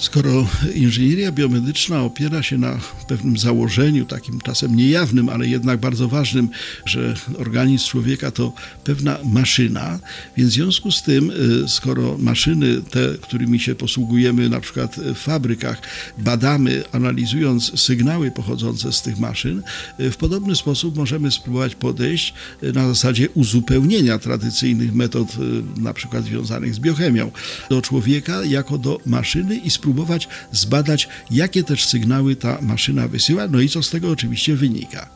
Skoro inżynieria biomedyczna opiera się na pewnym założeniu, takim czasem niejawnym, ale jednak bardzo ważnym, że organizm człowieka to pewna maszyna, więc w związku z tym, y, skoro maszyny, te, którymi się posługujemy na przykład w fabrykach, badamy, analizując sygnały pochodzące z tych maszyn, y, w podobny sposób możemy spróbować podejść y, na zasadzie uzupełnienia tradycyjnych metod, na przykład związanych z biochemią, do człowieka jako do maszyny i spróbować spróbować zbadać, jakie też sygnały ta maszyna wysyła, no i co z tego oczywiście wynika.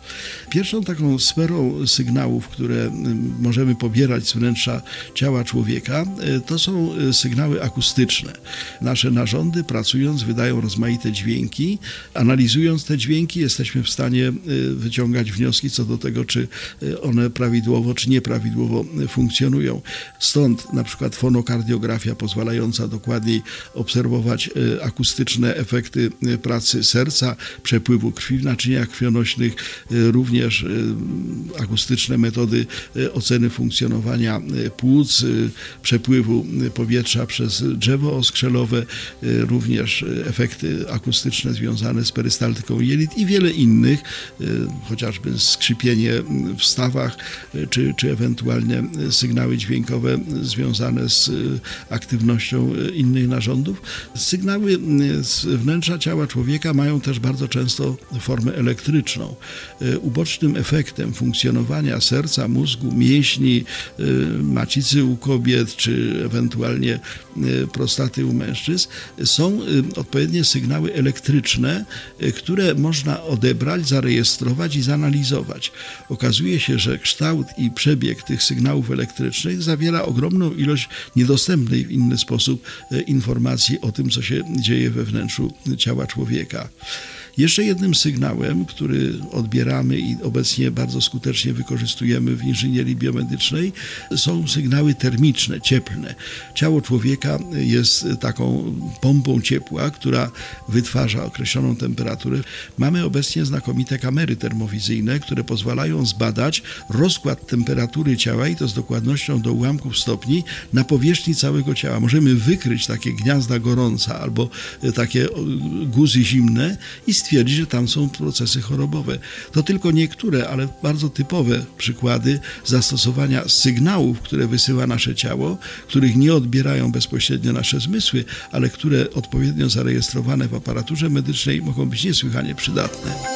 Pierwszą taką sferą sygnałów, które możemy pobierać z wnętrza ciała człowieka, y, to są y, sygnały akustyczne. Nasze narządy pracując wydają rozmaite dźwięki. Analizując te dźwięki jesteśmy w stanie y, wyciągać wnioski co do tego, czy one prawidłowo, czy nieprawidłowo funkcjonują. Stąd na przykład fonokardiografia pozwalająca dokładniej obserwować akustyczne efekty pracy serca, przepływu krwi w naczyniach krwionośnych, również akustyczne metody oceny funkcjonowania płuc, przepływu powietrza przez drzewo oskrzelowe, również efekty akustyczne związane z perystaltyką jelit i wiele innych, chociażby skrzypienie w stawach, czy, czy ewentualnie sygnały dźwiękowe związane z aktywnością innych narządów. Sygnały Sygnały z wnętrza ciała człowieka mają też bardzo często formę elektryczną. E, ubocznym efektem funkcjonowania serca, mózgu, mięśni, e, macicy u kobiet, czy ewentualnie e, prostaty u mężczyzn są odpowiednie sygnały elektryczne, które można odebrać, zarejestrować i zanalizować. Okazuje się, że kształt i przebieg tych sygnałów elektrycznych zawiera ogromną ilość niedostępnej w inny sposób informacji o tym, co się dzieje we wnętrzu ciała człowieka. Jeszcze jednym sygnałem, który odbieramy i obecnie bardzo skutecznie wykorzystujemy w inżynierii biomedycznej, są sygnały termiczne, cieplne. Ciało człowieka jest taką pompą ciepła, która wytwarza określoną temperaturę. Mamy obecnie znakomite kamery termowizyjne, które pozwalają zbadać rozkład temperatury ciała i to z dokładnością do ułamków stopni na powierzchni całego ciała. Możemy wykryć takie gniazda gorąca albo takie guzy zimne i stwierdzi, że tam są procesy chorobowe. To tylko niektóre, ale bardzo typowe przykłady zastosowania sygnałów, które wysyła nasze ciało, których nie odbierają bezpośrednio nasze zmysły, ale które odpowiednio zarejestrowane w aparaturze medycznej mogą być niesłychanie przydatne.